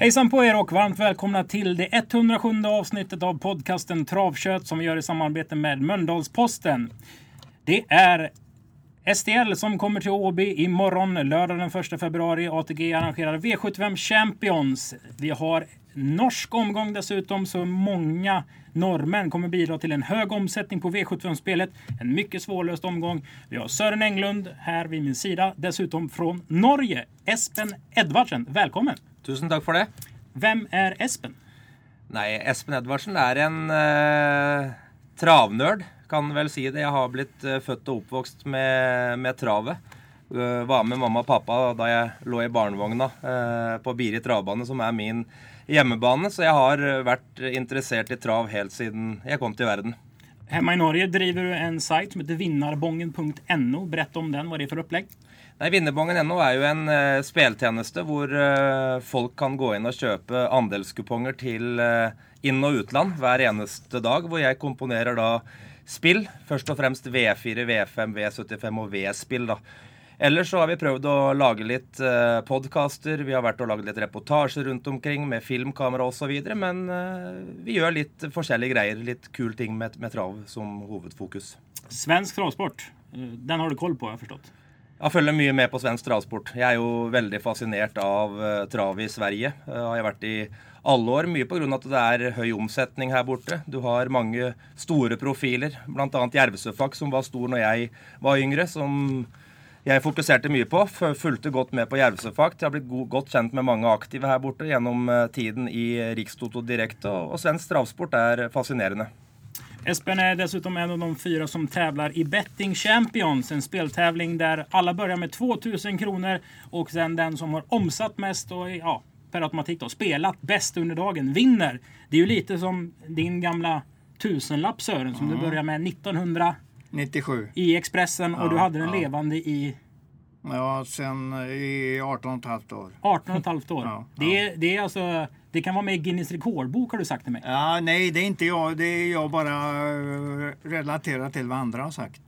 Hejsan på er och varmt välkomna till det 107 avsnittet av podcasten Travkött som vi gör i samarbete med Mölndalsposten. Det är STL som kommer till Åby imorgon, lördag den 1 februari. ATG arrangerar V75 Champions. Vi har norsk omgång dessutom, så många norrmän kommer bidra till en hög omsättning på V75-spelet. En mycket svårlöst omgång. Vi har Sören Englund här vid min sida, dessutom från Norge. Espen Edvardsen, välkommen! Tusen takk for det. Vem är Espen? Nei, Espen Edvardsen er en eh, travnerd, kan vel si det. Jeg har blitt eh, født og oppvokst med, med travet. Eh, var med mamma og pappa da jeg lå i barnevogna eh, på Biri travbane, som er min hjemmebane. Så jeg har eh, vært interessert i trav helt siden jeg kom til verden. Hemma i Norge driver du en sajt som heter vinnarbongen.no. Berätta om den, vad det är för upplägg. Nei, Vinnerbongen.no er jo en uh, speltjeneste hvor uh, folk kan gå inn og kjøpe andelskuponger til uh, inn- og utland hver eneste dag. Hvor jeg komponerer da spill. Først og fremst V4, V5, V75 og V-spill. da. Ellers så har vi prøvd å lage litt uh, podkaster. Vi har vært og laget litt reportasjer rundt omkring med filmkamera osv. Men uh, vi gjør litt forskjellige greier. Litt kule ting med, med trav som hovedfokus. Svensk travsport, den har du koll på har jag förstått. Jag följer mycket med på svensk travsport. Jag är ju väldigt fascinerad av uh, trav i Sverige. Uh, har jag varit i alla år. mycket på grund av att det är hög omsättning här borta. Du har många stora profiler, bland annat Järvsöfack som var stor när jag var yngre. som jag fokuserade mycket på. Fulgte gott med på Järvsöfack. Jag har blivit gott känd med många aktiva här borta genom eh, tiden i Rikstoto Direkt. Och svensk travsport är fascinerande. Espen är dessutom en av de fyra som tävlar i Betting Champions. En speltävling där alla börjar med 2000 kronor och sen den som har omsatt mest och ja, per automatik då, spelat bäst under dagen vinner. Det är ju lite som din gamla tusenlapp Sören som mm. du började med 1997 i Expressen och ja, du hade den ja. levande i Ja, sen i 18,5 år. 18,5 år. Ja, det, är, det är alltså det kan vara med i Guinness rekordbok har du sagt till mig. Ja, nej, det är inte jag. Det är jag bara eh, relaterat till vad andra har sagt.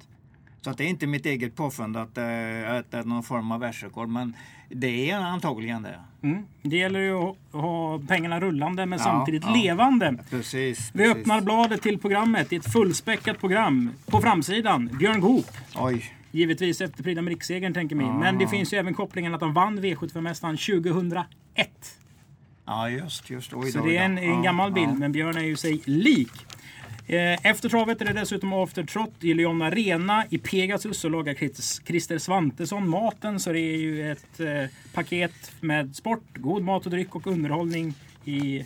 Så att det är inte mitt eget påfund att, att det är någon form av världsrekord. Men det är antagligen det. Mm. Det gäller ju att ha pengarna rullande men ja, samtidigt ja. levande. Precis, Vi precis. öppnar bladet till programmet. ett fullspäckat program. På framsidan Björn Goop. Oj. Givetvis efterprydda med rikssegern tänker mig. Ja. Men det finns ju även kopplingen att han vann V75-mästaren 2001. Ja, just, just. Oj, så det är en, en gammal bild, men Björn är ju sig lik. Eh, efter travet är det dessutom aftertrot i Lyon Arena i Pegasus så lagar Christer Svantesson maten. Så det är ju ett eh, paket med sport, god mat och dryck och underhållning i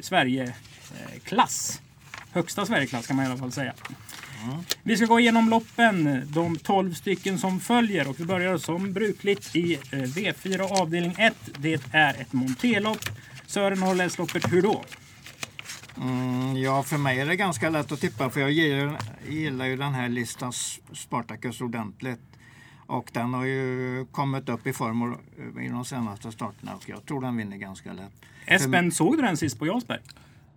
Sverigeklass. Högsta Sverigeklass kan man i alla fall säga. Mm. Vi ska gå igenom loppen, de 12 stycken som följer och vi börjar som brukligt i eh, V4 avdelning 1. Det är ett montelopp Sören har läst loppet. Hur då? Mm, ja, för mig är det ganska lätt att tippa för jag gillar, gillar ju den här listan Spartacus ordentligt. Och den har ju kommit upp i form i de senaste starterna och jag tror den vinner ganska lätt. Espen, såg du den sist på Jarlsberg?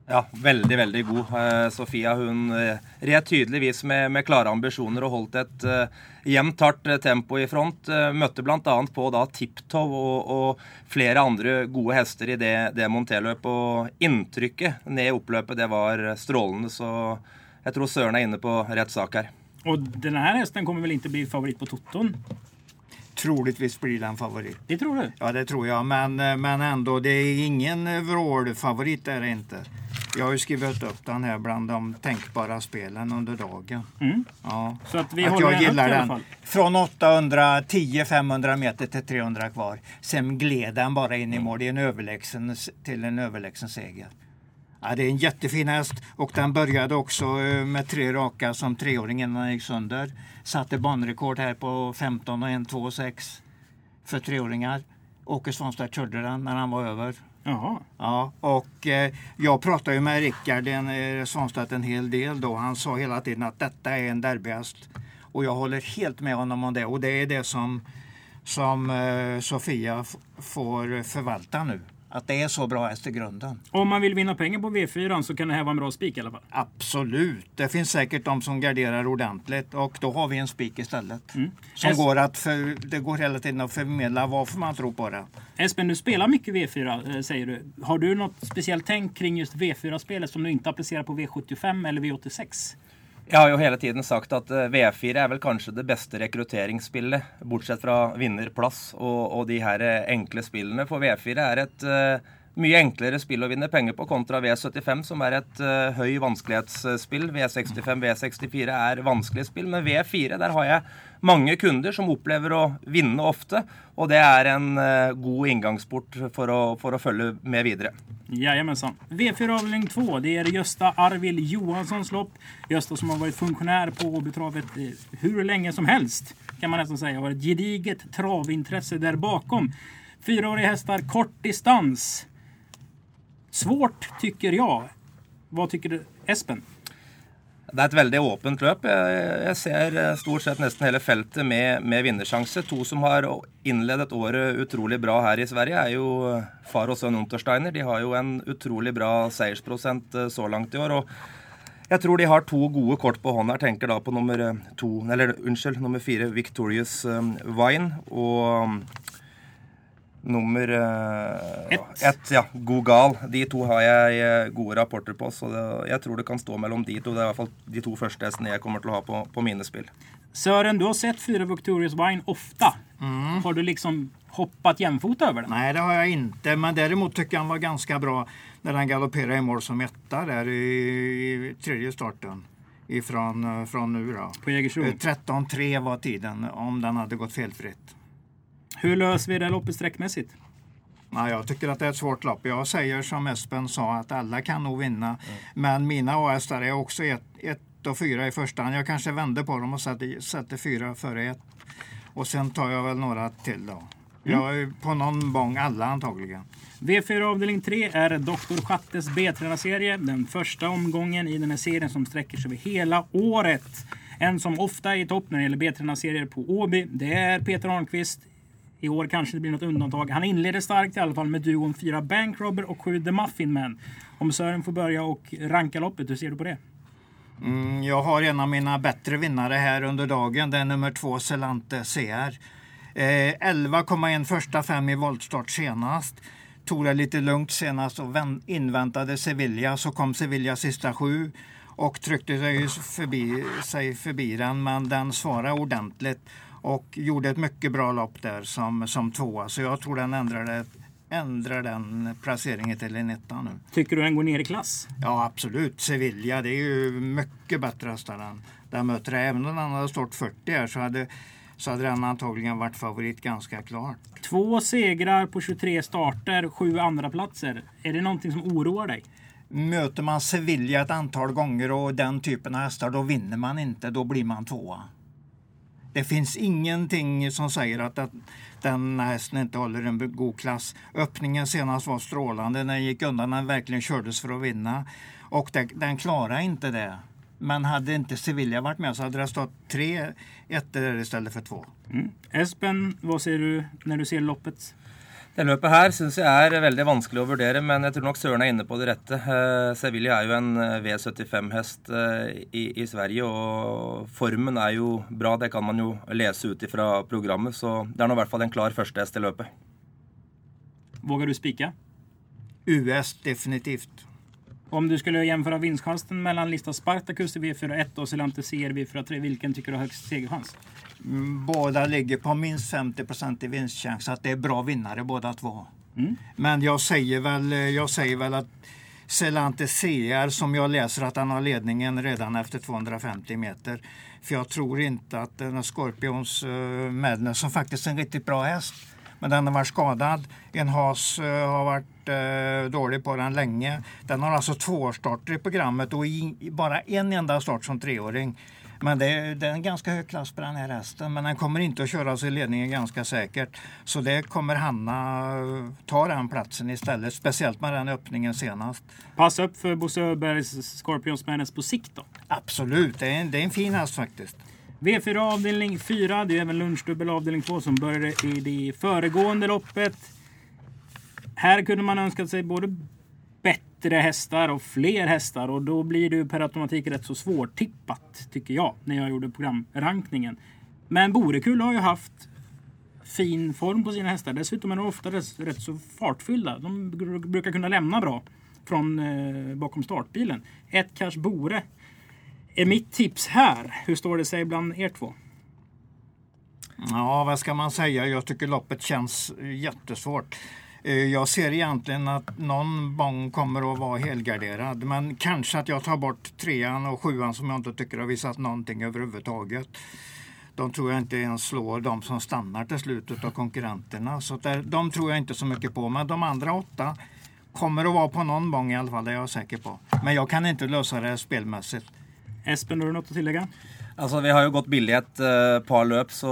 Ja, veldig, veldig god. Uh, Sofia hun uh, red tydeligvis med, med, klare ambisjoner og holdt et uh, jevnt, hardt tempo i front. Uh, møtte bl.a. på da Tiptow og, og, flere andre gode hester i det, det monterløpet. Og inntrykket ned i oppløpet, det var strålende. Så jeg tror Søren er inne på rett sak her. Og denne her hesten kommer vel ikke bli favoritt på Totton? troligtvis blir den favorit. Det tror du? Ja, det tror jag. Men, men ändå, det är ingen vrålfavorit är det inte. Jag har ju skrivit upp den här bland de tänkbara spelen under dagen. Mm. Ja. Så att vi att jag gillar den. Från 810-500 meter till 300 kvar. Sen gled den bara in i mål. Det är en överlägsen, till en överlägsen seger. Ja, det är en jättefin häst och den började också eh, med tre raka som treåring innan den gick sönder. Satte banrekord här på 15 och 1, 2 och 6 för treåringar. Åke Svanstedt körde den när han var över. Jaha. Ja, och eh, jag pratade ju med Rickard eh, Svanstedt en hel del då. Han sa hela tiden att detta är en derbyhäst. Och jag håller helt med honom om det. Och det är det som, som eh, Sofia får förvalta nu. Att det är så bra häst i grunden. Om man vill vinna pengar på V4 så kan det här vara en bra spik i alla fall. Absolut. Det finns säkert de som garderar ordentligt och då har vi en spik istället. Mm. Som Es- går att för, det går hela tiden att förmedla varför man tror på det. Espen, du spelar mycket V4 eh, säger du. Har du något speciellt tänk kring just V4-spelet som du inte applicerar på V75 eller V86? Jeg har jo hele tiden sagt at eh, V4 er vel kanskje det beste rekrutteringsspillet, bortsett fra vinnerplass og, og de her enkla enkle spillene. For V4 er et eh, mye enklere spill å vinne penger på kontra V75, som er et uh, høy vanskelighetsspill. V65, V64 er vanskelige spill, men V4 der har jeg mange kunder som opplever å vinne ofte, og det er en uh, god inngangsport for å, for å følge med videre. Jajamensan. V4 avdelning 2, det är Gösta Arvild Johanssons lopp. Gösta som har varit funktionär på Åbytravet hur länge som helst. Kan man nästan säga. Har ett gediget travintresse där bakom. Fyraåriga hästar, kort distans. Svårt tycker jag. Vad tycker du Espen? Det er et veldig åpent løp. Jeg, ser stort sett nesten hele feltet med, med vinnersjanse. To som har innledet året utrolig bra her i Sverige, er jo far og sønn Untersteiner. De har jo en utrolig bra seiersprosent eh, så langt i år. og jeg tror de har to gode kort på hånda. Jeg tenker da på nummer eh, to, eller unnskyld, nummer fire Victorious eh, Wine og nummer eh, Ett. ett. Ja, Gogal. De to har jeg eh, gode rapporter på, så det, jeg tror det kan stå mellom de to. Det er i hvert fall de to første hestene jeg kommer til å ha på, på mine spill. Sören, du har sett fyra Victorious Wine ofta. Har du liksom hoppat jämfota över den? Nej, det har jag inte. Men däremot tycker jag han var ganska bra när han galopperade i mål som etta där i, i tredje starten. Ifrån eh, från nu då. På Jägersro. Eh, 13-3 var tiden om den hade gått felfritt. Hur löser vi det loppet sträckmässigt? Ja, jag tycker att det är ett svårt lopp. Jag säger som Espen sa att alla kan nog vinna. Men mina A-hästar är också ett, ett och fyra i första hand. Jag kanske vänder på dem och sätter, sätter fyra före ett. Och sen tar jag väl några till då. Jag är på någon gång alla antagligen. V4 avdelning 3 är Dr. Schattes B-tränarserie. Den första omgången i den här serien som sträcker sig över hela året. En som ofta är i topp när det gäller B-tränarserier på Åby. Det är Peter Arnqvist. I år kanske det blir något undantag. Han inleder starkt i alla fall med duon 4 Bankrobber och 7 The Muffin Man. Om Sören får börja och ranka loppet, hur ser du på det? Mm, jag har en av mina bättre vinnare här under dagen. Det är nummer två Celante CR. Eh, 11,1 första fem i voltstart senast. Tog det lite lugnt senast och inväntade Sevilla. Så kom Sevilla sista sju och tryckte sig förbi, sig förbi den. Men den svarade ordentligt och gjorde ett mycket bra lopp där som, som tvåa. Så jag tror den ändrade, ändrar den placeringen till en etta nu. Tycker du den går ner i klass? Ja, absolut. Sevilla, det är ju mycket bättre hästar än den möter. Även om den hade stått 40 här så hade, så hade den antagligen varit favorit ganska klart. Två segrar på 23 starter, sju andra platser. Är det någonting som oroar dig? Möter man Sevilla ett antal gånger och den typen av hästar, då vinner man inte. Då blir man tvåa. Det finns ingenting som säger att, att den hästen inte håller en god klass. Öppningen senast var strålande. Den gick undan. Den verkligen kördes för att vinna. Och det, den klarade inte det. Men hade inte Sevilla varit med så hade det stått tre ettor där istället för två. Mm. Espen, vad säger du när du ser loppet? Det løpet her syns jeg er veldig vanskelig å vurdere, men jeg tror nok Søren er inne på det rette. Eh, Sevilla er jo en eh, V75-hest eh, i, i Sverige, og formen er jo bra. Det kan man jo lese ut ifra programmet, så det er nå i hvert fall en klar førstehest i løpet. Vågar du spika? US definitivt. Om du skulle jämföra vinstchansen mellan Lista Spartacus i V41 och Celante CR V43, vilken tycker du har högst segerchans? Mm, Båda ligger på minst 50% i vinstchans. Så att det är bra vinnare båda två. Men jag säger väl, jag säger väl att Celante CR som jag läser att han har ledningen redan efter 250 meter. För jag tror inte att den här Scorpions uh, Madness som faktiskt är en riktigt bra häst. Men den har varit skadad. En has eh, har varit eh, dålig på den länge. Den har alltså två starter i programmet och i, bara en enda start som treåring. Men det, är- det är en ganska hög klass på den här hästen. Men den kommer inte att köras i ledningen ganska säkert. Så det kommer Hanna eh, ta den platsen istället. Speciellt med den öppningen senast. Passa upp för Bosse Öbergs Scorpions Madness på sikt då. Absolut, det är en, det är en fin häst faktiskt. V4 avdelning 4, det är även lunchdubbel avdelning 2 som började i det föregående loppet. här kunde man önska sig både bättre hästar och fler hästar och då blir det ju per automatik rätt så svårtippat tycker jag när jag gjorde programrankningen. Men Borekull har ju haft fin form på sina hästar. Dessutom är de ofta rätt, rätt så fartfyllda. De brukar kunna lämna bra från eh, bakom startbilen. Ett Cash Bore är mitt tips här. Hur står det sig bland er två? Ja, vad ska man säga? Jag tycker loppet känns eh, jättesvårt. Eh, jag ser egentligen att någon gång kommer att vara helgarderad. Men kanske att jag tar bort trean och sjuan som jag inte tycker har visat någonting överhuvudtaget. De tror jag inte ens slår de som stannar till slutet av konkurrenterna. Så där, de tror jag inte så mycket på. Men de andra åtta kommer att vara på någon gång i alla fall, det är jag säker på. Men jag kan inte lösa det spelmässigt. Espen, har du något att tillägga? Altså, Vi har jo gått billig et uh, par løp, så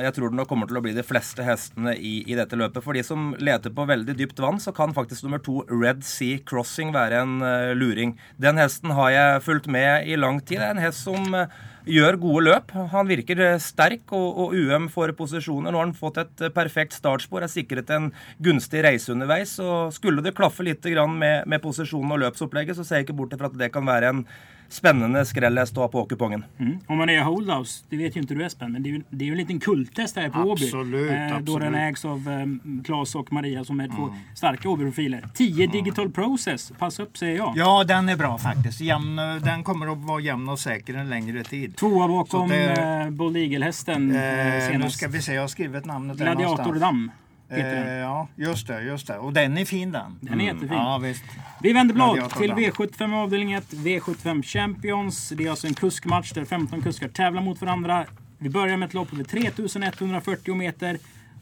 jeg tror det nok kommer til å bli de fleste hestene i, i, dette løpet. For de som leter på veldig dypt vann, så kan faktisk nummer to Red Sea Crossing være en uh, luring. Den hesten har jeg fulgt med i lang tid. Det er en hest som eh, uh, gjør gode løp. Han virker eh, sterk, og, og, UM får posisjoner. Nå har han fått et perfekt startspor, er sikret en gunstig reise underveis. Så Skulle det klaffe litt med, med posisjonen og løpsopplegget, så ser jeg ikke bort fra at det kan være en spännande skrälläst att ha på kupongen. Mm. Om man är Holdhouse, det vet ju inte du Espen, men det är ju, det är ju en liten kulttest här på Åby. Absolut, eh, Då den ägs av eh, Claes och Maria som är två mm. starka Åby-profiler. 10 mm. Digital Process, pass upp säger jag. Ja, den är bra faktiskt. Jämn, den kommer att vara jämn och säker en längre tid. Tvåa bakom det, eh, Bold Eagle-hästen eh, eh Nu ska vi se, jag har skrivit namnet Gladiator Damm. Eh, ja, just det, just det. Och den är fin den. Den är jättefin. Ja, visst. Vi vänder blad till V75 avdelning 1, V75 Champions. Det är alltså en kuskmatch där 15 kuskar tävlar mot varandra. Vi börjar med ett lopp på 3140 meter.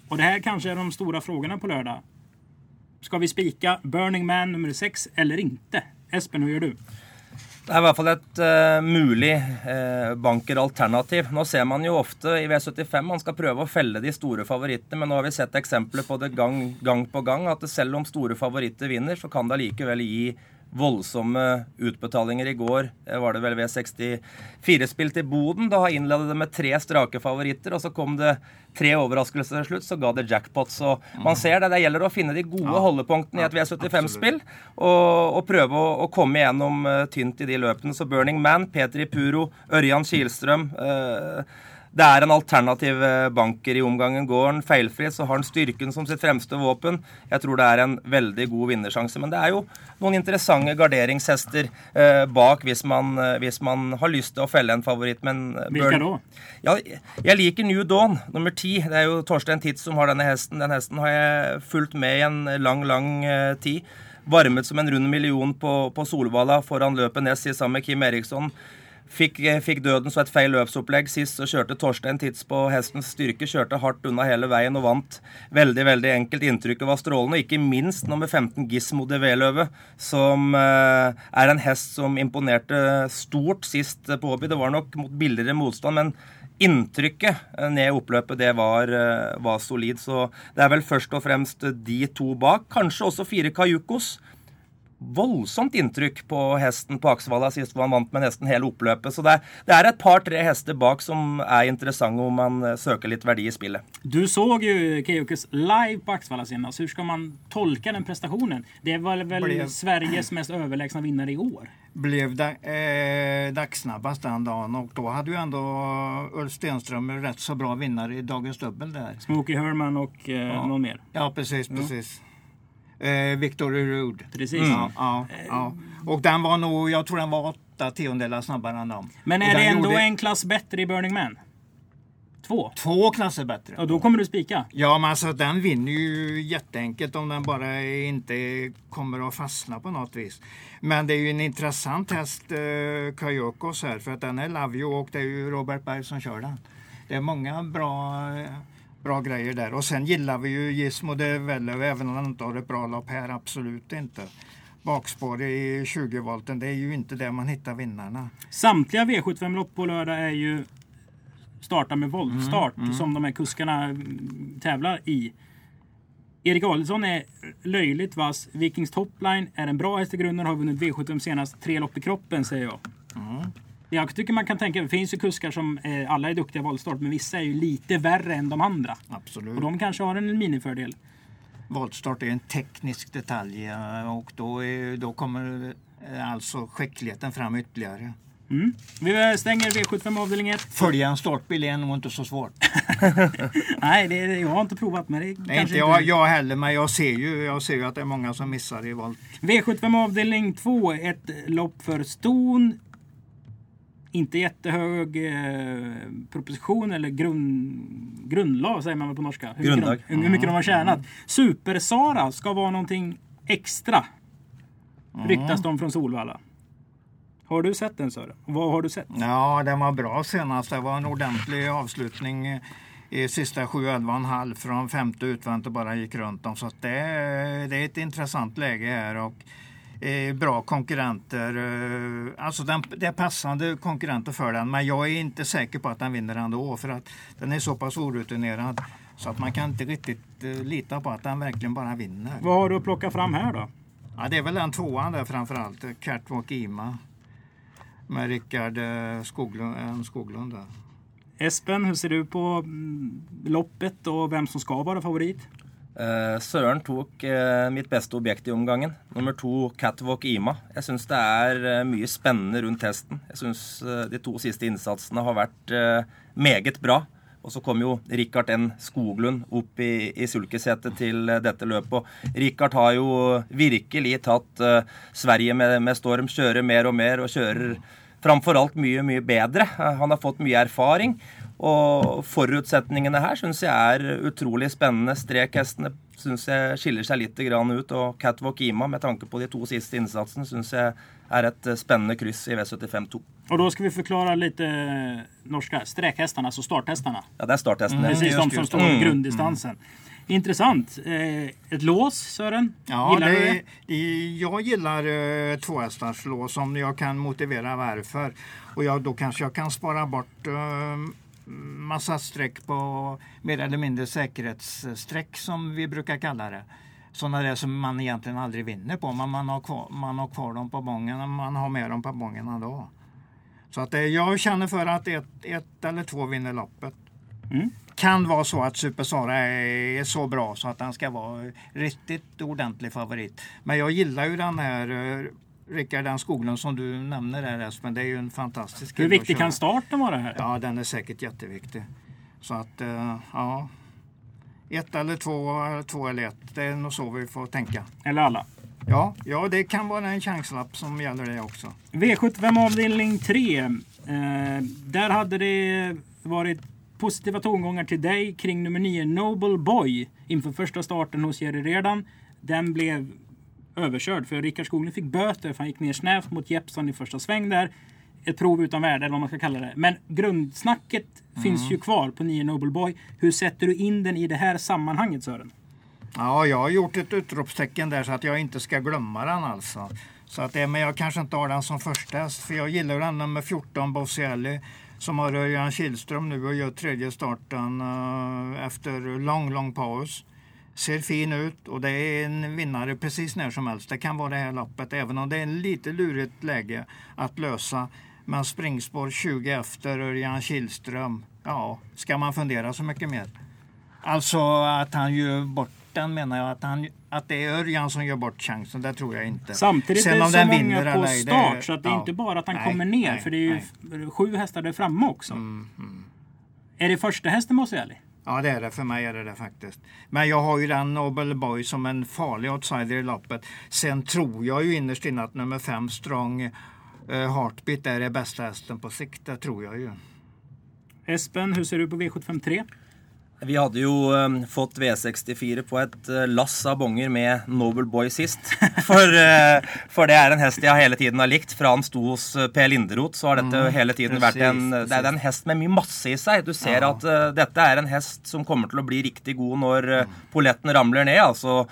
Och det här kanske är de stora frågorna på lördag. Ska vi spika Burning Man nummer 6 eller inte? Espen, hur gör du? Det er i hvert fall et uh, mulig uh, bankeralternativ. Nå ser man jo ofte i V75 man skal prøve å felle de store favorittene, men nå har vi sett eksempler på det gang, gang på gang at selv om store favoritter vinner, så kan det allikevel gi voldsomme utbetalinger i går. Eh, var det vel V64-spill til Boden. Da innledet det med tre strake favoritter, og så kom det tre overraskelser til slutt. Så ga det jackpot. Så man ser det. Det gjelder å finne de gode ja. holdepunktene i et V75-spill og, og, prøve å, å komme igjennom uh, tynt i de løpene. Så Burning Man, Petri Puro, Ørjan Kielstrøm uh, det er en alternativ eh, banker i omgangen. Går han feilfri, så har han styrken som sitt fremste våpen. Jeg tror det er en veldig god vinnersjanse. Men det er jo noen interessante garderingshester eh, bak hvis man, eh, hvis man, har lyst til å felle en favoritt. Men eh, Hvilke da? Ja, jeg liker New Dawn, nummer ti. Det er jo Torstein Titz som har denne hesten. Den hesten har jeg fulgt med i en lang, lang eh, tid. Varmet som en rund million på, på Solvalla foran løpet nest sammen med Kim Eriksson. Fikk, eh, fikk, døden så et feil løpsopplegg sist, så kjørte Torstein Tids på hestens styrke. Kjørte hardt unna hele veien og vant veldig veldig enkelt. Inntrykket var strålende. Ikke minst nummer 15 Gismo de Veløve, som eh, er en hest som imponerte stort sist på Åby. Det var nok mot billigere motstand, men inntrykket eh, ned i oppløpet, det var, eh, var solid. Så det er vel først og fremst de to bak. Kanskje også fire Kajukos voldsomt inntrykk på hesten på Aksvalla sist hvor han vant med nesten hele oppløpet. Så det er, det er et par-tre hester bak som er interessante om man eh, søker litt verdi i spillet. Du såg ju Keyokes live på Axvalla senast. Hur ska man tolka den prestationen? Det var väl Blev... Sveriges mest överlägsna vinnare i år? Blev da, eh, dagssnabbast den dagen och då hade ju ändå Ulf Stenström rätt så bra vinnare i Dagens Dubbel där. Smokey Herman och eh, ja. någon mer? Ja, precis, precis. Eh, Victory Road. Precis. Mm. Ja, ja, ja, Och den var nog, jag tror den var åtta tiondelar snabbare än dem. Men är det ändå gjorde... en klass bättre i Burning Man? Två? Två klasser bättre. Och då kommer du spika? Ja, men alltså den vinner ju jätteenkelt om den bara inte kommer att fastna på något vis. Men det är ju en intressant häst, eh, Kajokos här, för att den är Lavio och det är ju Robert Berg som kör den. Det är många bra eh, bra grejer där. Och sen gillar vi ju Gizmo de Vellev även om han inte har ett bra lopp här, absolut inte. Bakspår i 20 volten, det är ju inte där man hittar vinnarna. Samtliga V75-lopp på lördag är ju starta med voltstart mm, mm. som de här kuskarna mm, tävlar i. Erik Adelsson är löjligt vass. Vikings Topline är en bra häst i grunden, har vunnit V75 senast. Tre lopp i kroppen säger jag. Mm. Jag tycker man kan tänka, det finns ju kuskar som eh, alla är duktiga i voltstart, men vissa är ju lite värre än de andra. Absolut. Och de kanske har en minifördel. Voltstart är en teknisk detalj eh, och då, är, då kommer eh, alltså skickligheten fram ytterligare. Mm. Vi stänger V75 avdelning 1. Följa en startbil är nog inte så svårt. Nej, det, jag har inte provat men det Nej, inte jag, jag heller, men jag ser, ju, jag ser ju att det är många som missar i volt. V75 avdelning 2, ett lopp för ston. Inte jättehög eh, proposition eller grund, grundlag säger man väl på norska. Hur Grundlag. Mycket de, hur mycket de har tjänat. Super-Sara ska vara någonting extra. Ryktas de från Solvalla. Har du sett den Sören? Vad har du sett? Ja, den var bra senast. Det var en ordentlig avslutning i sista 7-11,5 från femte utvänt och bara gick runt dem. Så att det, det är ett intressant läge här och eh, bra konkurrenter. eh, Alltså den, det är passande konkurrenter för den, men jag är inte säker på att den vinner ändå för att den är så pass orutinerad så att man kan inte riktigt eh, lita på att den verkligen bara vinner. Vad har du att plocka fram här då? Ja, det är väl den tvåan där framförallt, Catwalk Ima. Med Rickard Skoglund, Skoglund där. Espen, hur ser du på mm, loppet och vem som ska vara favorit? Eh, Søren tok eh, mitt beste objekt i omgangen. Nummer to Catwalk Ima. Jeg syns det er eh, mye spennende rundt testen. Jeg syns de to siste innsatsene har vært meget bra. Og så kom jo Rikard N. Skoglund opp i, i sulkesetet til dette løpet. Og Rikard har jo virkelig tatt Sverige med, med storm. Kjører mer og mer, og kjører framfor alt mye, mye bedre. Han har fått mye erfaring. Og forutsetningene her syns jeg er utrolig spennende. Strekhestene syns jeg skiller seg litt grann ut. Og Catwalk Ima, med tanke på de to siste innsatsene, syns jeg är ett eh, spännande kryss i V75 Och då ska vi förklara lite eh, norska. Sträkhästarna, alltså starthästarna. Ja, det är starthästen. Mm. Precis de som står Mm. grunddistansen. Intressant. Eh, ett lås, Sören? Ja, Gillar du det, det? det, jag gillar uh, tvåhästarslås om jag kan motivera varför. Och jag, då kanske jag kan spara bort uh, massa streck på mer eller mindre säkerhetsstreck som vi brukar kalla det. Sådana där som man egentligen aldrig vinner på, men man har kvar, man har kvar dem på bången och man har med dem på bången ändå. Så att, eh, jag känner för att ett, ett eller två vinner loppet. Mm. Kan vara så att Super Sara är så bra så att den ska vara riktigt ordentlig favorit. Men jag gillar ju den här uh, Rickard den Skoglund som du nämner där Espen. Det är ju en fantastisk Hur viktig kan starten vara här? Ja, den är säkert jätteviktig. Så att, eh, ja. Ett eller två, två eller ett. Det är nog så vi får tänka. Eller alla? Ja, ja det kan vara en chanslapp som gäller det också. V75 avdelning 3. Eh, där hade det varit positiva tongångar till dig kring nummer 9 Noble Boy inför första starten hos Jerry Redan. Den blev överkörd för Rickard Skoglund fick böter för han gick ner snävt mot Jeppson i första sväng där. Ett prov utan värde eller vad man ska kalla det. Men grundsnacket finns ju kvar på 9 Noble Boy. Hur sätter du in den i det här sammanhanget Sören? Ja, jag har gjort ett utropstecken där så att jag inte ska glömma den alltså. Så att det, men jag kanske inte har den som första häst, för jag gillar den nummer 14, Bossielli, som har Örjan Kihlström nu och gör tredje starten eh, efter lång, lång paus. Ser fin ut och det är en vinnare precis när som helst. Det kan vara det här loppet, även om det är en lite lurigt läge att lösa. Men springspår 20 efter Örjan Kihlström, ja, ska man fundera så mycket mer? Alltså att han gör bort den menar jag. Att, han, att det är Örjan som gör bort chansen, det tror jag inte. Samtidigt Sen är det så många på start så att det är ja. inte bara att han Nej, kommer ner. nej, för det är ju nej. sju hästar där framme också. Mm, mm. Är det första hästen Moselli? Ja, det är det. För mig är det det faktiskt. Men jag har ju den Nobel Boy som en farlig outsider i loppet. Sen tror jag ju innerst inne att nummer fem Strong eh, Heartbeat är det bästa hästen på sikt. Det tror jag ju. Espen, hur ser du på V753? Vi hadde jo eh, fått V64 på et eh, lass av bonger med Noble Boy sist. For, eh, for det er en hest jeg hele tiden har likt. Fra han sto hos eh, Per Linderoth, så har dette Mm, hele tiden precis, vært en Det er en hest med mye masse i seg. Du ser Ja. at eh, dette er en hest som kommer til å bli riktig god når uh, polletten ramler ned. altså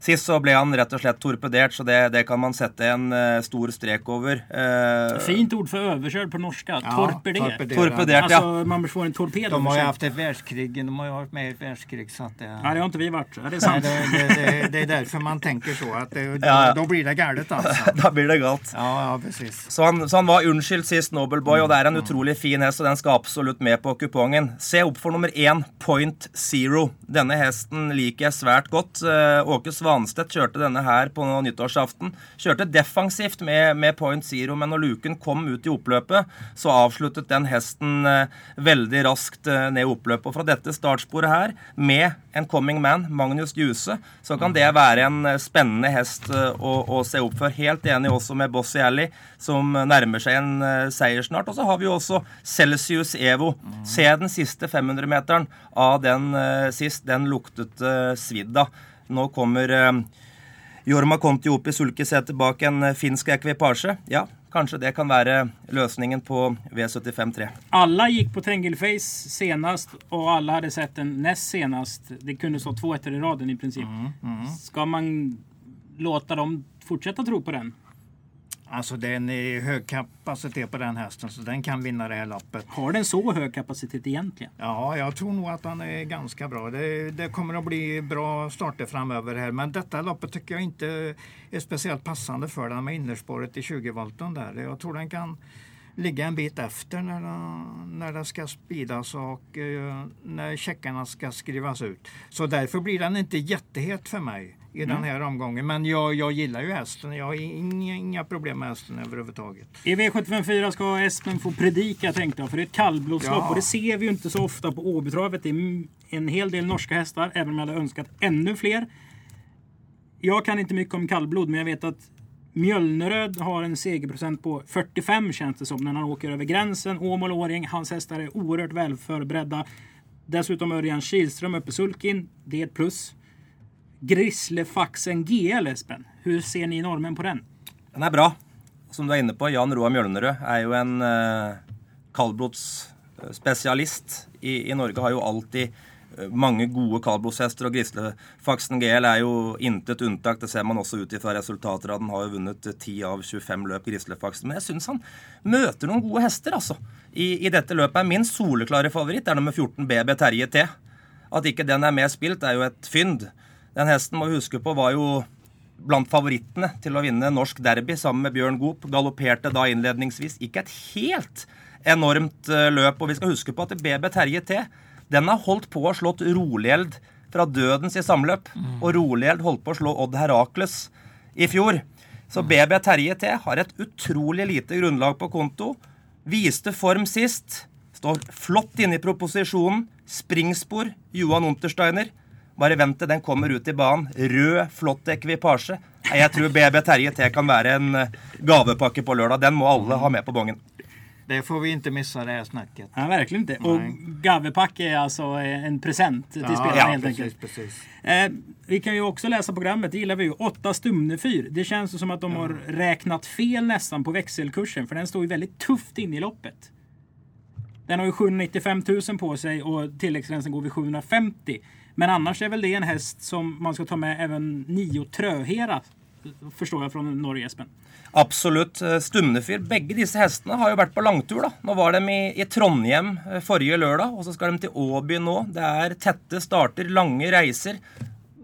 Sist så ble han rett og slett torpedert, så det, det kan man sette en uh, stor strek over. Uh, Fint ord för överkörd på norska. Ja, torpedert. torpedert. Torpedert, Alltså, man får en torped De har över ju haft ett världskrig, de har ju varit med i ett världskrig så att det... Nej, det har inte vi varit. Ja, det är Nej, sant. det, det, det, det är därför man tänker så, att det, Ja, ja. då blir det galet alltså. da blir det galt. Ja, ja precis. Så han, så han var unnskyldt sist, Nobelboy, og det er en utrolig fin hest, og den skal absolutt med på kupongen. Se opp for nummer én, Point Zero. Denne hesten liker jeg svært godt. Eh, Åke Svanstedt kjørte denne her på nyttårsaften. Kjørte defensivt med, med Point Zero, men når luken kom ut i oppløpet, så avsluttet den hesten eh, veldig raskt eh, ned i oppløpet. Og fra dette startsporet her, med en coming man, Magnus Djuse, så kan det være en eh, spennende hest eh, å, å se opp for. Helt enig også med Bossy Alley, som nærmer seg en eh, seier snart. Og så har vi jo også Celsius Evo. Se den siste 500-meteren av den eh, sist. Den luktet eh, svidd av. Nå kommer eh, Jorma Conti opp i sulkesetet bak en eh, finsk ekvipasje. Ja, kanskje det kan være løsningen på V75-3. Alla gick på Trängelface senast och alla hade sett den näst senast. Det kunde stå två ettor i raden i princip. Ska man låta dem fortsätta tro på den? Alltså den är hög kapacitet på den hästen så den kan vinna det här loppet. Har den så hög kapacitet egentligen? Ja, jag tror nog att han är ganska bra. Det, det kommer att bli bra starter framöver här. Men detta loppet tycker jag inte är speciellt passande för den med innerspåret i 20-volten där. Jag tror den kan ligga en bit efter när det, när ska speedas och eh, när checkarna ska skrivas ut. Så därför blir den inte jättehet för mig i den här omgången. Men jag, jag gillar ju hästen. Jag har inga, inga problem med hästen överhuvudtaget. I V754 ska Espen få predika tänkte jag, för det är ett kallblodslopp Ja. och det ser vi ju inte så ofta på Åbytravet. Det är en hel del norska hästar, även om jag hade önskat ännu fler. Jag kan inte mycket om kallblod, men jag vet att Mjölneröd har en segerprocent på 45 känns det som när han åker över gränsen. Åmål Åring, hans hästar är oerhört väl förberedda. Dessutom Örjan Kihlström uppe i sulkin. Det är ett plus. Grislefaxen GL Espen. Hur ser ni normen på den? Den är bra. Som du är inne på, Jan Roar Mjølnerød är ju en uh, kallblodsspecialist i, i Norge. Har ju alltid eh, mange gode kaldblodshester, og Grislefaxen GL er jo intet unntak. Det ser man också utifrån resultaten. resultater den. Har jo vunnet 10 av 25 løp, Grislefaxen. Men jag syns han möter noen gode hester, altså. I, I dette løpet min soleklare favoritt är nummer 14 BB Terje T. At ikke den är mer spilt, är ju ett fynd. Den hesten må vi huske på var jo blant favorittene til å vinne norsk derby sammen med Bjørn Goop. Galopperte da innledningsvis. Ikke et helt enormt eh, løp. Og vi skal huske på at BB Terje T den har holdt på å slått Rolield fra dødens i samløp. Og Rolield holdt på å slå Odd Herakles i fjor. Så BB Terje T har et utrolig lite grunnlag på konto. Viste form sist. Står flott inne i proposisjonen. Springspor. Johan Untersteiner. Bare vent til den kommer ut i banen. Rød, flott ekvipasje. Jeg tror BB Terje T kan være en eh, gavepakke på lørdag. Den må alle ha med på bongen. Det får vi inte missa det här snacket. Nej, verkligen inte. Och Gavepack är alltså en present till spelarna ja, helt precis, enkelt. precis. Eh, vi kan ju också läsa programmet, det gillar vi ju. 8 Stumnefyr. Det känns som att de har räknat fel nästan på växelkursen. För den står ju väldigt tufft in i loppet. Den har ju 795 000 på sig och tilläggsgränsen går vid 750. Men annars är väl det en häst som man ska ta med även Nio Tröhera. Förstår jag från Norge, Espen. Absolut. Eh, Stumnefyr. Bägge dessa hästarna har ju varit på langtur. Nu var de i, i Trondheim eh, förra lördag och så ska de till Åby nu. Det är täta starter, långa resor.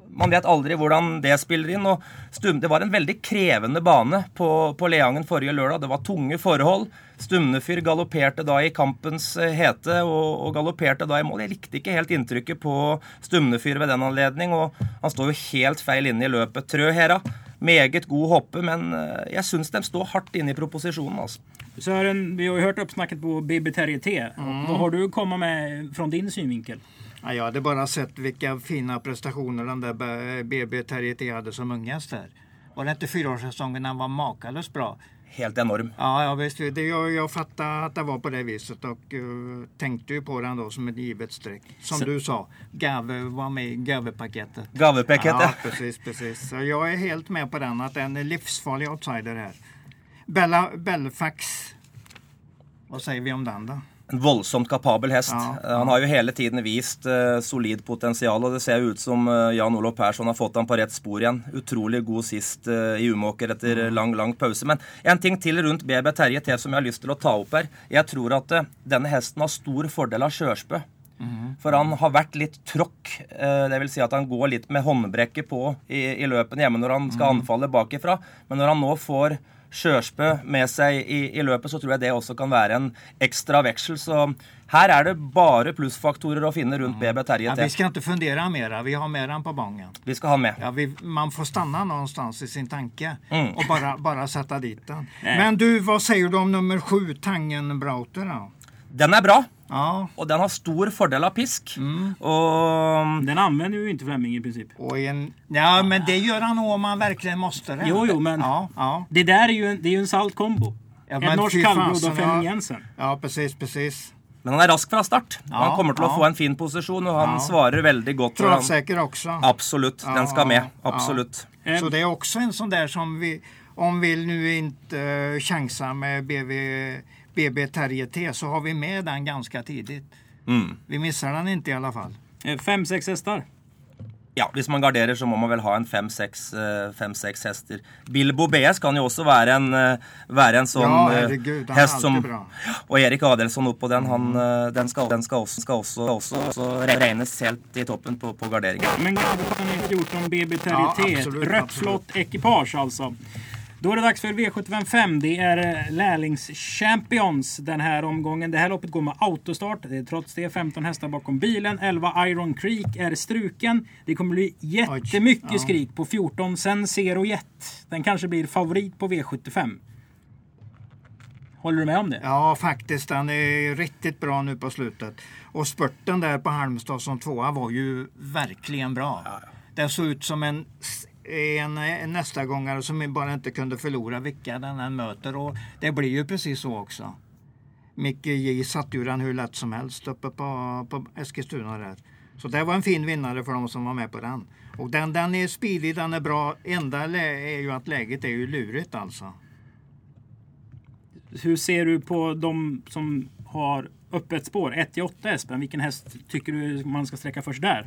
Man vet aldrig hur det spelar in. Och Stum, Det var en väldigt krävande bana på, på Leangen förra lördag. Det var tunga förhållanden. Stumnefyr galopperte da i kampens eh, hete og, og galopperte da i mål. Jeg likte ikke helt inntrykket på Stumnefyr ved den anledning, og han står jo helt feil inne i løpet. Trøhera, meget god hoppe, men eh, jeg syns de står hardt inne i proposisjonen. altså. Sören, vi har ju hört uppsnacket på BB Terje T. Vad har du komma med från din synvinkel? Ja, jag hade bara sett vilka fina prestationer den där BB Terje T hade som unghäst där. Var det inte fyraårssäsongen han var makalöst bra? Helt enorm. Ja, ja visst. Det, jag, jag fattar att det var på det viset och uh, tänkte ju på den då som ett givet streck. Som Så- du sa, Gave var med i Gave-paketet. Gavepaket, Ja, precis, precis. Så jag är helt med på den, att det är en livsfarlig outsider här. Bella, Belfax. Vad säger vi om den då? En voldsomt kapabel häst. Ja, Eh, Han har ju hela tiden vist eh, solid potential och det ser ut som eh, Jan-Olof Persson har fått han på rätt spår igen. Otroligt god sist eh, i Umeåker efter Mm. lång, lång paus. Men en ting till runt BB Terje T som jag har lust att ta upp här. Jag tror att eh, denna hästen har stor fördel av körspö. Mm. For han har vært litt tråkk. eh, Det vil si at han går litt med håndbrekket på i, i løpene hjemme når han skal Mm. anfalle bakifra. Men når han nå får sjøspø med seg i, i løpet, så tror jeg det også kan være en ekstra veksel. Så her er det bare plussfaktorer å finne rundt BB Terje Mm. Ja, vi ska inte fundera mera, vi har med den på bången. Vi skal ha med. Ja, vi, man får stanna någonstans i sin tanke Mm. och bara, bara sätta dit den. Men du, vad säger du om nummer sju, Tangenbrauter? Då? Den er bra, Ja, og den har stor fordel av pisk. Mm. Og Den använder ju inte Flemming i princip. och en, ja, men det gör han nog om man verkligen måste det. Jo, jo, men- Ja, ja, Det där är ju en, det är ju en salt kombo. Norskt fy kallblod och Flemming ja. Jensen. ja precis, precis. Men han er rask fra start. Ja, han kommer til å ja. få en fin posisjon, og han Ja. godt. når han- Travsäker också. Absolutt. Den skal med. Eh, Så det är också en sån där som vi, om vi nu inte uh, chansar med BB, BB Terje T så har vi med den ganska tidigt. Mm. Vi missar den inte i alla fall. eh, Fem, sex hästar. Ja, hvis man garderer, så må man vel ha en fem-seks eh, hester. Bilbo BS kan jo også være en, eh, være en sånn Ja, herregud, han hest som bra. Og Erik Adelsson oppå den, han, den, skal, den skal også, skal også, også, også regnes helt i toppen på, på garderingen. Men är 14 BB Ja, Territé. absolut, Rött absolut. flott ekipage alltså. Då är det dags för V755. Det är eh, lärlings-champions den här omgången. Det här loppet går med autostart. Det är trots det 15 hästar bakom bilen. 11 Iron Creek är struken. Det kommer bli jättemycket ja. skrik på 14 Sen Zero Jet. Den kanske blir favorit på V75. Håller du med om det? Ja, faktiskt. Den är riktigt bra nu på slutet. Och spurten där på Halmstad som tvåa var ju verkligen bra. Den såg ut som en, en, en nästa gångare som bara inte kunde förlora vilka den än möter. Och det blir ju precis så också. Micke J satte ju den hur lätt som helst uppe på, på Eskilstuna där. Så det var en fin vinnare för de som var med på den. Och den, den är speedig, den är bra. Enda är ju att läget är ju lurigt alltså. Hur ser du på de som har öppet spår? 1 till 8 Espen. Vilken häst tycker du man ska sträcka först där?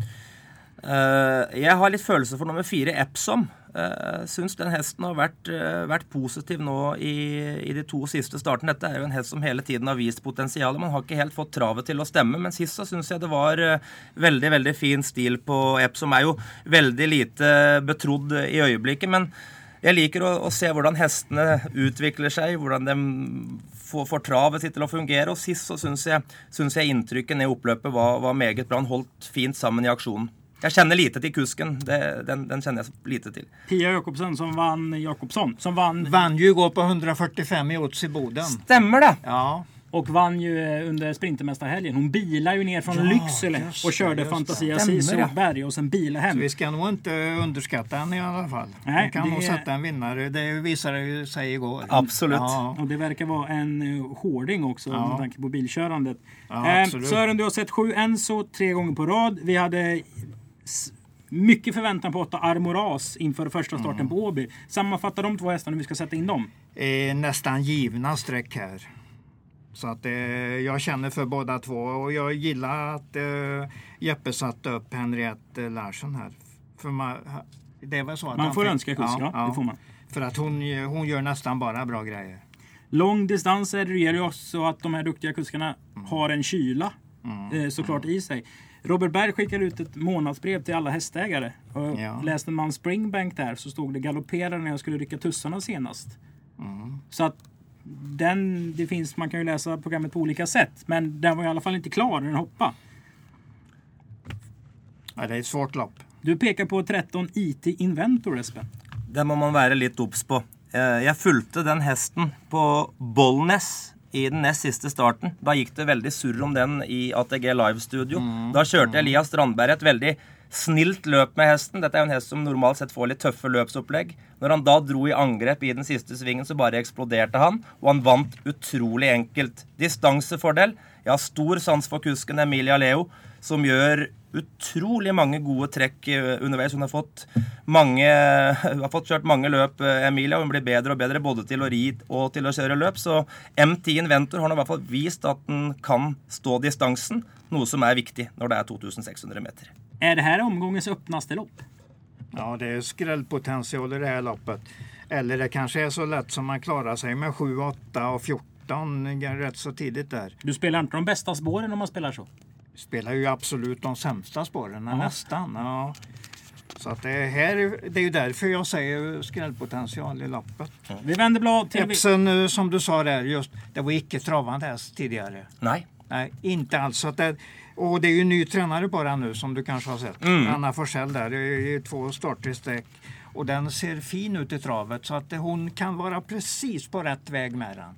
Eh, jeg har litt følelse for nummer fire, Epsom. Uh, Syns den hesten har vært, eh, vært positiv nå i, i de to siste startene. Dette er jo en hest som hele tiden har vist potensialet. Man har ikke helt fått travet til å stemme, men sist så syns jeg det var eh, veldig veldig fin stil på Epsom. Er jo veldig lite betrodd i øyeblikket, men jeg liker å, å se hvordan hestene utvikler seg, hvordan de får, får travet sitt til å fungere. Og sist så syns jeg, syns jeg inntrykket ned i oppløpet var, var meget bra. Han holdt fint sammen i aksjonen. Jeg kjenner lite til kusken. Det, den, den kjenner jeg lite til. Pia Jakobsen som vann Jakobsson. Som vann Vann ju igår på 145 i odds i Boden. Stemmer det! Ja, och vann ju eh, under Sprintermästarhelgen. Hon bilar ju ner från Ja, Lycksele och körde just. Fantasia Stämmer, Cis ja. berg och sen bila hem. vi ska nog inte underskatta henne i alla fall. Nej, Hon kan det- nog sätta en vinnare. Det visade ju sig igår. Absolut. Ja, Och det verkar vara en uh, hårding också Ja. med tanke på bilkörandet. Ja, eh. Sören, du har sett sju Enso tre gånger på rad. Vi hade mycket förväntan på åtta Armoras inför första starten Mm. på Åby. Sammanfatta de två hästarna, hur vi ska sätta in dem. är nästan givna streck här. Så att eh, jag känner för båda två och jag gillar att eh, Jeppe satte upp Henriette Larsson här. För man, det är väl så att Man får fick- önska kusk, ja, det får man. För att hon, hon gör nästan bara bra grejer. Långdistanser ger ju också att de här duktiga kuskarna Mm. har en kyla eh, såklart i sig. Robert Berg skickar ut ett månadsbrev till alla hästägare. Och Ja. Läste man Springbank där så stod det galopperade när jag skulle rycka tussarna senast. Mm. Så att den, det finns, man kan ju läsa programmet på olika sätt. Men den var i alla fall inte klar när den hoppade. Ja, det är ett svårt lopp. Du pekar på 13 IT Inventor Espen. Det må man være litt obs på. Eh, Jeg fulgte den hesten på Bollness i den nest siste starten. Da gikk det veldig surr om den i ATG Live-studio. Da kjørte Elias Strandberg et veldig snilt løp med hesten. Dette er jo en hest som normalt sett får litt tøffe løpsopplegg. Når han da dro i angrep i den siste svingen, så bare eksploderte han. Og han vant utrolig enkelt. Distansefordel. Jeg har stor sans for kusken Emilia Leo, som gjør utrolig mange gode trekk eh, underveis. Hun har fått mange har fått kjørt mange løp, eh, Emilia. Hun blir bedre og bedre både til å ri og til å kjøre løp. Så M10 Inventor har nå i hvert fall vist at den kan stå distansen, noe som er viktig når det er 2600 meter. Är det här omgångens öppnaste lopp? Ja, det är skrällpotential i det här loppet. Eller det kanske är så lätt som man klarar sig med 7, 8 och 14 rätt så tidigt där. Du spelar inte de bästa spåren om man spelar så? Spelar ju absolut de sämsta spåren, Ja. nästan. Ja. Så att det, här, det är ju därför jag säger skrällpotential i loppet. Vi vänder blad till... Epson, eh, som du sa där, just, det var icke travande häst tidigare. Nei. Nej, inte alls. Så att det, och det är ju ny tränare på den nu som du kanske har sett. Mm. Anna Forsell där. Det är två starter i sträck. Och den ser fin ut i travet så att hon kan vara precis på rätt väg med den.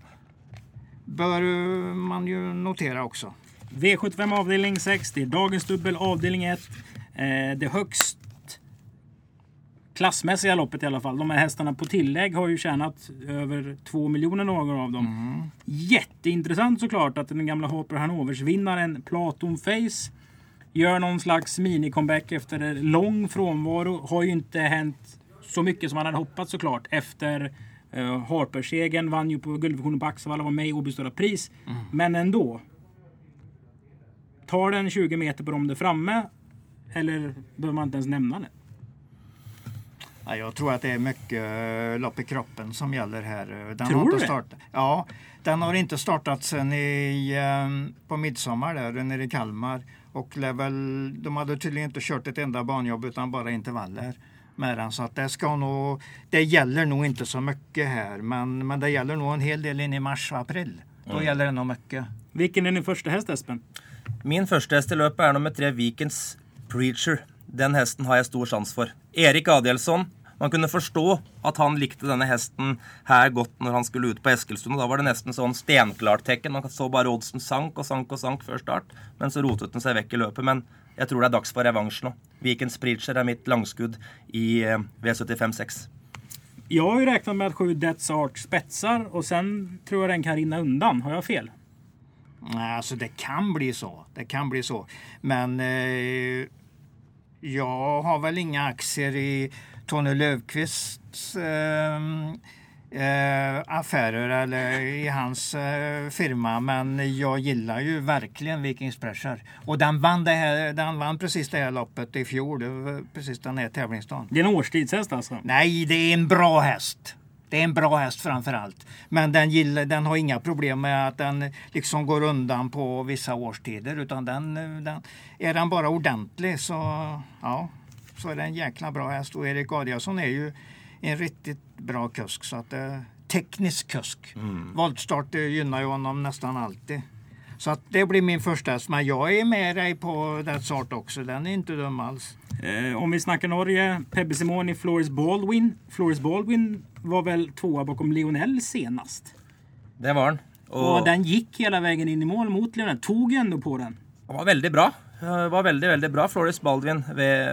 Bör eh, man ju notera också. V75 avdelning 6. Det är dagens dubbel avdelning 1. Eh, det högst klassmässiga loppet i alla fall. De här hästarna på tillägg har ju tjänat över 2 miljoner några av dem. Jätteintressant såklart att den gamla Harper Hanovers vinnaren Platon Face gör någon slags mini-comeback efter lång frånvaro. Har ju inte hänt så mycket som man hade hoppats såklart. Efter uh, Harper-segern vann ju på gulddivisionen på Axevalla, var med i Åby Stora Pris. Men ändå. Tar den 20 meter på dem där framme? Eller behöver man inte ens nämna det? Ja, jag tror att det är mycket eh, lopp i kroppen som gäller här. Den Tror har du inte det? startat. Ja, den har inte startat sen i, eh, på midsommar där nere i Kalmar. Och lär väl, de hade tydligen inte kört ett enda banjobb utan bara intervaller med den. Så att det, ska nog, det gäller nog inte så mycket här. Men, men det gäller nog en hel del in i mars och april. Då gäller det nog mycket. Vilken är din första häst Espen? Min første hest i løpet er nummer tre Vikens Preacher. Den hesten har jeg stor sans for. Erik Adielsson. Man kunne forstå at han likte denne hesten her godt når han skulle ut på Eskilstuen. og Da var det nesten sånn stenklart tekken. Man så bare oddsen sank og sank og sank før start. Men så rotet den seg vekk i løpet. Men jeg tror det er dags for revansj nå. Vikens Preacher er mitt langskudd i eh, V75-6. Jag har ju räknat med att sju Death's Art spetsar och sen tror jag den kan rinna undan. Har jag fel? Alltså det kan bli så. Det kan bli så. Men eh, jag har väl inga aktier i Tony Löfqvists eh, eh, affärer eller i hans eh, firma. Men jag gillar ju verkligen Vikings Pressure. Och den vann, det här, den vann precis det här loppet i fjol. Precis den här tävlingsdagen. Det är en årstidshäst alltså. Nej, det är en bra häst. Det är en bra häst framför allt. Men den, gillar, den har inga problem med att den liksom går undan på vissa årstider. Utan den, den, är den bara ordentlig så, ja, så är det en jäkla bra häst. Och Erik Adiasson är ju en riktigt bra kusk. Så att, eh, teknisk kusk. Voltstart eh, gynnar ju honom nästan alltid. Så att det blir min första häst. Men jag är med dig på det sort också. Den är inte dum alls. Eh, om vi snackar Norge. Pebbe Simoni, Floris Baldwin. Floris Baldwin var väl tvåa bakom Lionel senast. Det var han. Och den gick hela vägen in i mål mot Lionel. Tog ju ändå på den. Han var veldig bra. Det var veldig, veldig bra, Floris Baldwin, ved,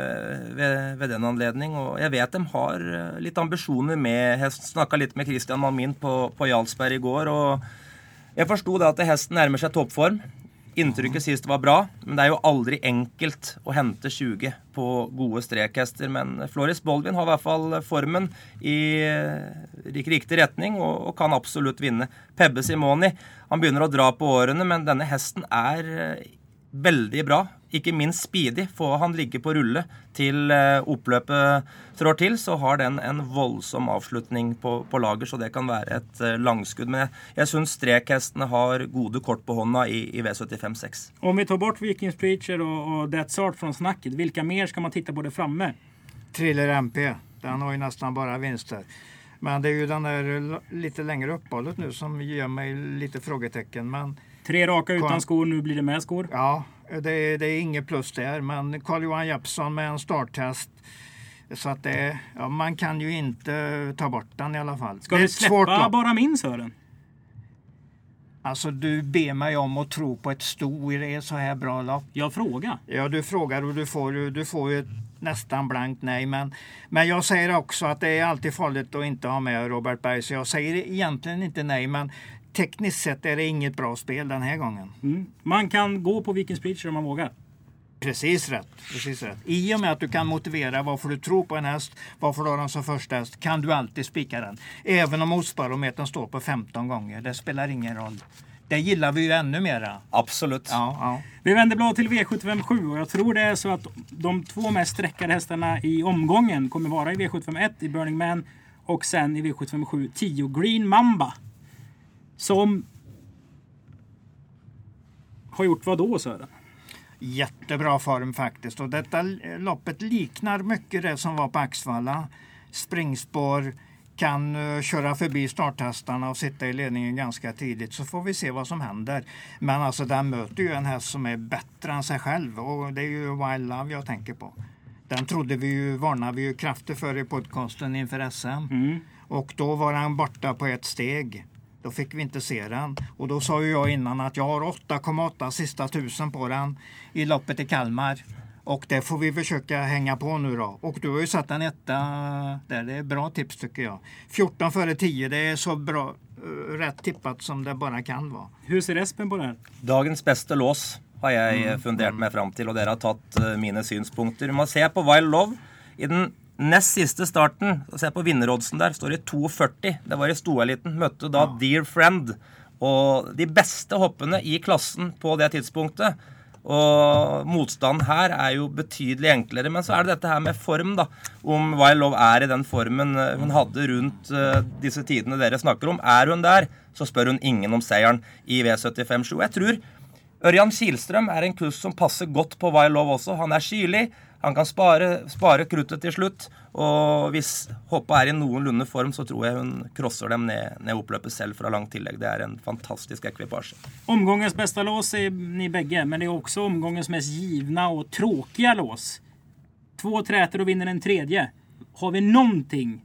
ved, ved den anledning. Og jeg vet de har eh, litt ambisjoner med hest. Snakka litt med Christian Malmin på, på Jarlsberg i går. og Jeg forsto det at hesten nærmer seg toppform. Inntrykket sist var bra, men det er jo aldri enkelt å hente 20 på gode strekhester. Men Floris Baldwin har i hvert fall formen i riktig retning og, og kan absolutt vinne. Pebbe Simoni han begynner å dra på årene, men denne hesten er veldig bra. Ikke minst speedy. Får han ligge på rulle til eh, oppløpet trår til, så har den en voldsom avslutning på, på lager, så det kan være et eh, langskudd. Men jeg, jeg syns strekhestene har gode kort på hånda i, i V75-6. Om vi tar bort Vikings Preacher och, och Death's Art från snacket. Vilka mer ska man titta på där framme? Thriller MP, den har ju nästan bara vinster. Men det är ju den där lite längre uppehållet nu som ger mig lite frågetecken. Men Tre raka utan skor, nu blir det med skor. ja, det, är- det är inget plus där. Men Carl-Johan Jeppsson med en starttest. Så att det, ja, man kan ju inte ta bort den i alla fall. Ska det vi svårt släppa bara min Sören? Alltså du ber mig om att tro på ett sto i ett så här bra lopp. Jag frågar. Ja, du frågar och du får, ju- du får ju nästan blankt nej. Men, men jag säger också att det är alltid farligt att inte ha med Robert Berg. Så jag säger egentligen inte nej. Men tekniskt sett är det inget bra spel den här gången. Mm. Man kan gå på Vikings Preacher om man vågar. Precis rätt, precis rätt. I och med att du kan motivera varför du tror på en häst, varför du har den som första häst, kan du alltid spika den. Även om oddsbarometern står på 15 gånger. Det spelar ingen roll. Det gillar vi ju ännu mera. Absolut. Ja, ja. Vi vänder blad till V757 och jag tror det är så att de två mest sträckade hästarna i omgången kommer vara i V751 i Burning Man och sen i V757 10 Green Mamba. Som har gjort vad då Sören? Jättebra form faktiskt. Och detta loppet liknar mycket det som var på Axvalla. Springspår, kan uh, köra förbi starthästarna och sitta i ledningen ganska tidigt så får vi se vad som händer. Men alltså den möter ju en häst som är bättre än sig själv och det är ju Wild Love jag tänker på. Den trodde vi ju, varnade vi ju kraftigt för i podcasten inför SM. Mm. Och då var han borta på ett steg. Då fick vi inte se den. Och då sa ju jag innan att jag har 8,8 sista tusen på den i loppet i Kalmar. Och det får vi försöka hänga på nu då. Och du har ju satt en etta där. Det är bra tips tycker jag. 14 före 10, det är så bra eh, rätt tippat som det bara kan vara. Hur ser Espen på det här? Dagens bästa lås har jeg mm. fundert meg fram til, og dere har tatt uh, mine synspunkter. Man ser på Wild Love. I den nest siste starten, se på vinneroddsen der, står det 2,40. Det var i stoeliten. Møtte da ja. Dear Friend. Og de beste hoppene i klassen på det tidspunktet og motstanden her er jo betydelig enklere. Men så er det dette her med form, da. Om Wild Love er i den formen eh, hun hadde rundt uh, disse tidene dere snakker om. Er hun der, så spør hun ingen om seieren i V75-7. Jeg tror Ørjan Kielstrøm er en kuss som passer godt på Wild Love også. Han er kylig. Han kan spare, spare kruttet til slutt. Og hvis hoppet er i noenlunde form, så tror jeg hun crosser dem ned, ned oppløpet selv fra langt tillegg. Det er en fantastisk ekvipasje. Omgångens bästa lås er ni bägge, men det är också omgångens mest givna och tråkiga lås. Två träter och vinner en tredje. Har vi någonting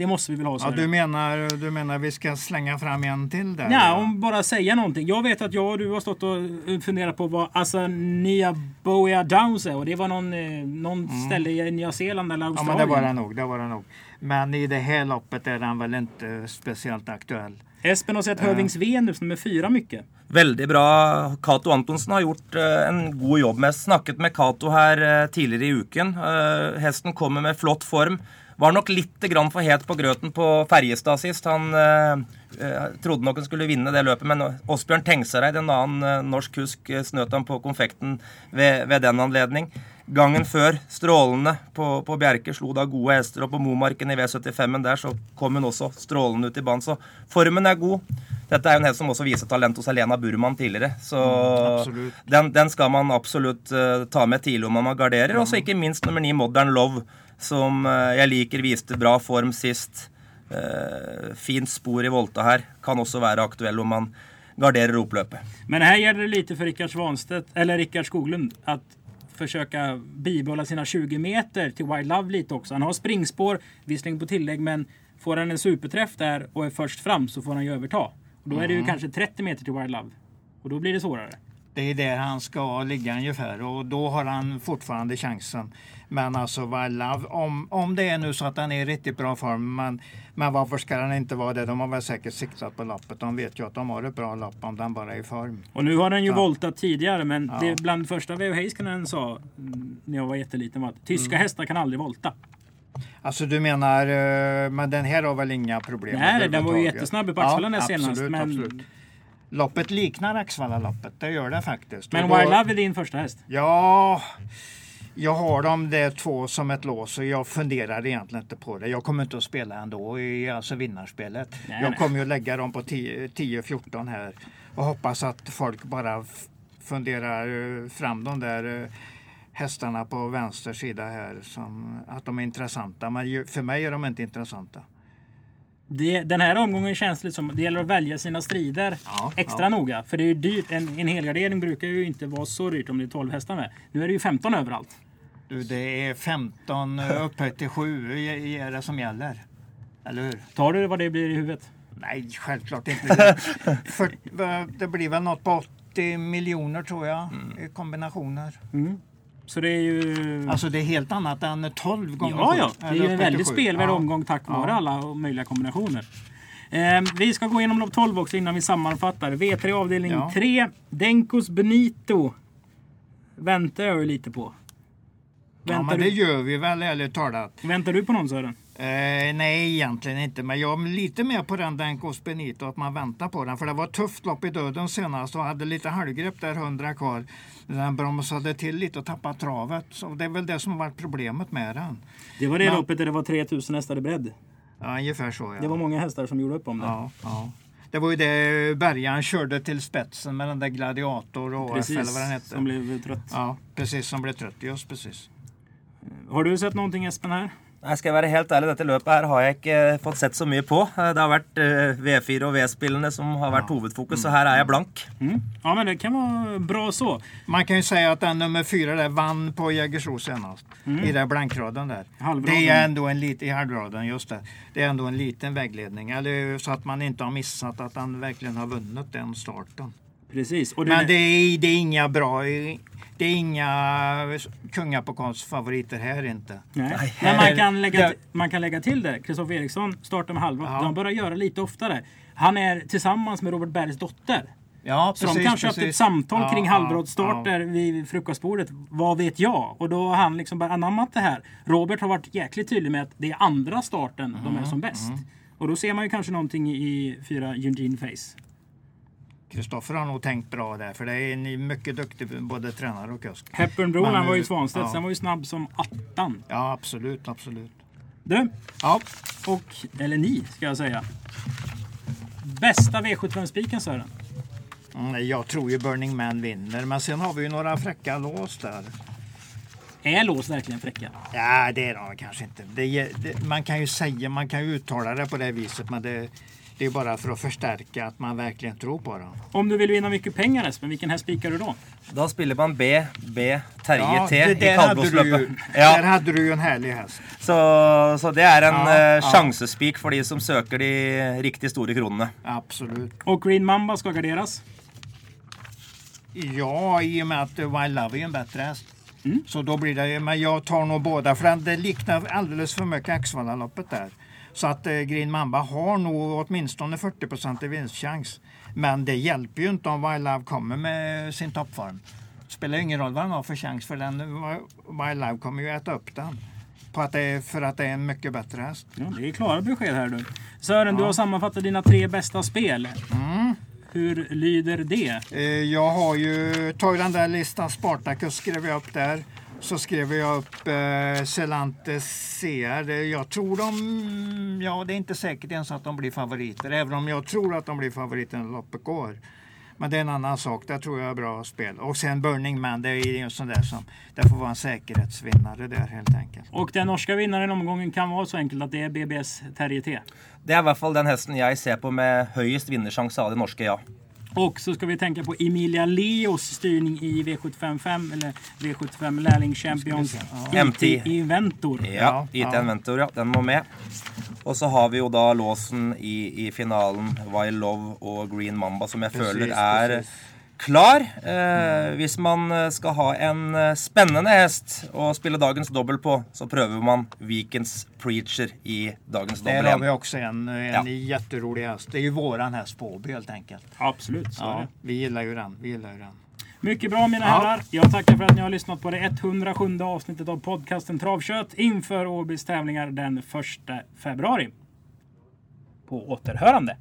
det måste vi väl ha. Ja, du, menar, du menar vi ska slänga fram en till där? Ja, om bara säga någonting. Jag vet att jag och du har stått och funderat på vad Asania Boya Downs är. Och det var någon, eh, någon mm. ställe i Nya Zeeland eller Australien. Ja, men det var det nog. Det var det nog. Men i det här loppet är den väl inte speciellt aktuell. Espen har sett Hövings Venus nummer fyra mycket. Veldig bra. Cato Antonsen har gjort uh, en god jobb med. Snakket med Cato her uh, tidligere i uken. Uh, hesten kommer med flott form. Var nok litt grann for het på grøten på Ferjestad sist. Han eh, eh, trodde nok han skulle vinne det løpet, men Åsbjørn Tengsareid, en annen eh, norsk kusk, eh, snøt han på konfekten ved, ved, den anledning. Gangen før, strålende på, på Bjerke, slo da gode hester. Og på Momarken i V75-en der så kom hun også strålende ut i banen. Så formen er god. Dette er jo en hest som også viser talent hos Helena Burman tidligere. Så mm, den, den, skal man absolutt uh, ta med tidlig om man garderer. Og så ikke minst nummer ni Modern Love som eh, jeg liker viste bra form sist. Eh, fint spor i volta her. Kan også være aktuell om man garderar oppløpet. Men här gäller det lite för Rickard Svanstedt, eller Rickard Skoglund, att försöka bibehålla sina 20 meter till Wild Love lite också. Han har springspår, visserligen på tillägg, men får han en superträff där och är först fram så får han ju överta. Och då är det ju mm. kanske 30 meter till Wild Love. Och då blir det svårare. Det är där han ska ligga ungefär och då har han fortfarande chansen. Men alltså Love, om, om det är nu så att han är i riktigt bra form, men, men varför ska han inte vara det? De har väl säkert siktat på loppet. De vet ju att de har ett bra lopp om den bara är i form. Och nu har den ju så. voltat tidigare, men ja. det bland första V.O. Heiskanen sa när jag var jätteliten var att tyska mm. hästar kan aldrig volta. Alltså du menar, eh, men den här har väl inga problem? Nej, den var ju jättesnabb på Axevalla ja, senast. Men... Absolut. Loppet liknar Axvalla-loppet, det gör det faktiskt. Men Wild Love är din första häst? Ja, jag har dem det två som ett lås och jag funderar egentligen inte på det. Jag kommer inte att spela ändå i alltså vinnarspelet. Nej, jag kommer ju att lägga dem på 10-14 här och hoppas att folk bara funderar eh, fram de där eh, hästarna på vänster sida här. Som, att de är intressanta. Men för mig är de inte intressanta. Det, den här omgången känns lite som det gäller att välja sina strider ja, extra ja. noga. För det är dyrt. En, en helgardering brukar ju inte vara så dyrt om det är 12 hästar med. Nu är det ju 15 överallt. Du, det är 15 upphöjt till 7 är det som gäller. Eller hur? Tar du vad det blir i huvudet? Nej, självklart inte. För, det blir väl något på 80 miljoner tror jag mm. i kombinationer. Mm. Så det är ju... Alltså det är helt annat än 12 gånger Ja, ja. Det är ju en väldigt spelvärd ja. omgång tack vare ja. alla möjliga kombinationer. Eh, vi ska gå igenom lopp 12 också innan vi sammanfattar. V3 avdelning ja. 3. Denkos Benito. väntar jag ju lite på. Ja, Väntar, men det du, gör vi väl ärligt talat. väntar du på någon Sören? Eh, nej, egentligen inte. Men jag är lite mer på den Denkos Benito, att man väntar på den. För det var ett tufft lopp i döden senast och hade lite halvgrepp där, 100 kvar. Den bromsade till lite och tappade travet. Så det är väl det som har varit problemet med den. Det var det Men- loppet där det var 3000 hästar i bredd. Ja, ungefär så ja. Det var många hästar som gjorde upp om det. ja, ja. Det var ju det Bergan körde till spetsen med den där Gladiator och AF eller Precis, vad den hette. som blev trött. Ja, precis som blev trött. Just precis. Har du sett någonting Espen här? Nei, skal jeg være helt ærlig, dette løpet her har jeg ikke fått sett så mye på. Eh, Det har vært eh, V4 og V-spillene som har vært hovedfokus, så her er jeg blank. Mm. Ja, men det kan vara bra så. Man kan ju säga att den nummer fyra där vann på Jägersro senast. I den blankraden där. Halvraden. Det är ändå en liten, i halvraden, just det. Det är ändå en liten vägledning. Eller så att man inte har missat att han verkligen har vunnit den starten. Precis. Den Men det är, det är inga bra, det är inga kungapokalsfavoriter här inte. Nej. Men man här- kan, lägga, man kan lägga till det. Kristoffer Eriksson startar med halva. Ja. De börjar göra lite oftare. Han är tillsammans med Robert Bergs dotter. Ja, Så de kanske har haft ett samtal kring halvbrottsstarter vid frukostbordet. Vad vet jag? Och då har han liksom bara anammat det här. Robert har varit jäkligt tydlig med att det är andra starten de Mm, är som bäst. Och då ser man ju kanske någonting i fyra Eugene Face. Kristoffer har nog tänkt bra där, för det är en mycket duktig både tränare och kusk. Hepburnbro, Men han var ju Svanstedt. ja. Sen var ju snabb som attan. Ja, absolut, absolut. Du, Ja, och, eller ni ska jag säga. Bästa V75-spiken Sören? mm, jag tror ju Burning Man vinner, men sen har vi ju några fräcka lås där. Är lås verkligen fräcka? Ja, det är de kanske inte. Det, det, man kan ju säga, man kan ju uttala det på det viset, men det, det är bara för att förstärka att man verkligen tror på dem. Om du vill vinna mycket pengar Espen, vilken häst spikar du då? Da spiller man B, B, Terje Ja, T det, i där, hade du ju, kaldblodsløpet. där Ja, hade du ju en härlig häst. så, så det er en Ja, eh, ja. sjansespik for de som søker de riktig store kronene. Absolut. Och Green Mamba ska garderas. Ja, i och med att Wild Love är en bättre häst. Mm. Så då blir det, men jag tar nog båda för det liknar alldeles för mycket Axevallaloppet där. Så att eh, Green Mamba har nog åtminstone 40 i vinstchans. Men det hjälper ju inte om Wild Love kommer med sin toppform. Spelar ingen roll vad han har för chans för den Wild Love kommer ju äta upp den. På att det är, för att det är en mycket bättre häst. Ja, det är klara besked här du. Sören, du har sammanfattat dina tre bästa spel. Mm. Hur lyder det? Eh, Jag har ju tagit den där listan Spartacus skrev jag upp där. Så skrev jag upp eh, Celantes CR. Det- Jag tror de, ja det är inte säkert ens att de blir favoriter. Även om jag tror att de blir favoriter när loppet går. Men det är en annan sak. Det tror jag är bra spel. Och sen Burning Man, det är ju en sån där som, det får vara en säkerhetsvinnare där helt enkelt. Och den norska vinnaren i omgången kan vara så enkelt att det är BBS Terje T. Det er i hvert fall den hesten jeg ser på med høyest vinnersjanse av de norske, ja. Och så ska vi tänka på Emilia Leos styrning i V755 eller V75 Lärling Champions Ja. IT Inventor. Ja, Ja, IT ja. Inventor, ja. Den må med. Og så har vi jo da låsen i, i finalen, Wild Love og Green Mamba, som jeg Precis, føler er precis. Klar. Eh, hvis man eh, skal ha en eh, spennende hest å spille dagens dobbel på, så prøver man Vikens Preacher i dagens dobbel har vi 1. också en, en Ja. jätterolig häst. Det är ju våran häst på Åby helt enkelt. Absolut, så är Ja, det. vi gillar ju den. Vi gillar ju den. Mycket bra mina Ja. herrar. Jag tackar för att ni har lyssnat på det 107 avsnittet av podcasten Travkött inför Åbys tävlingar den 1 februari. På återhörande.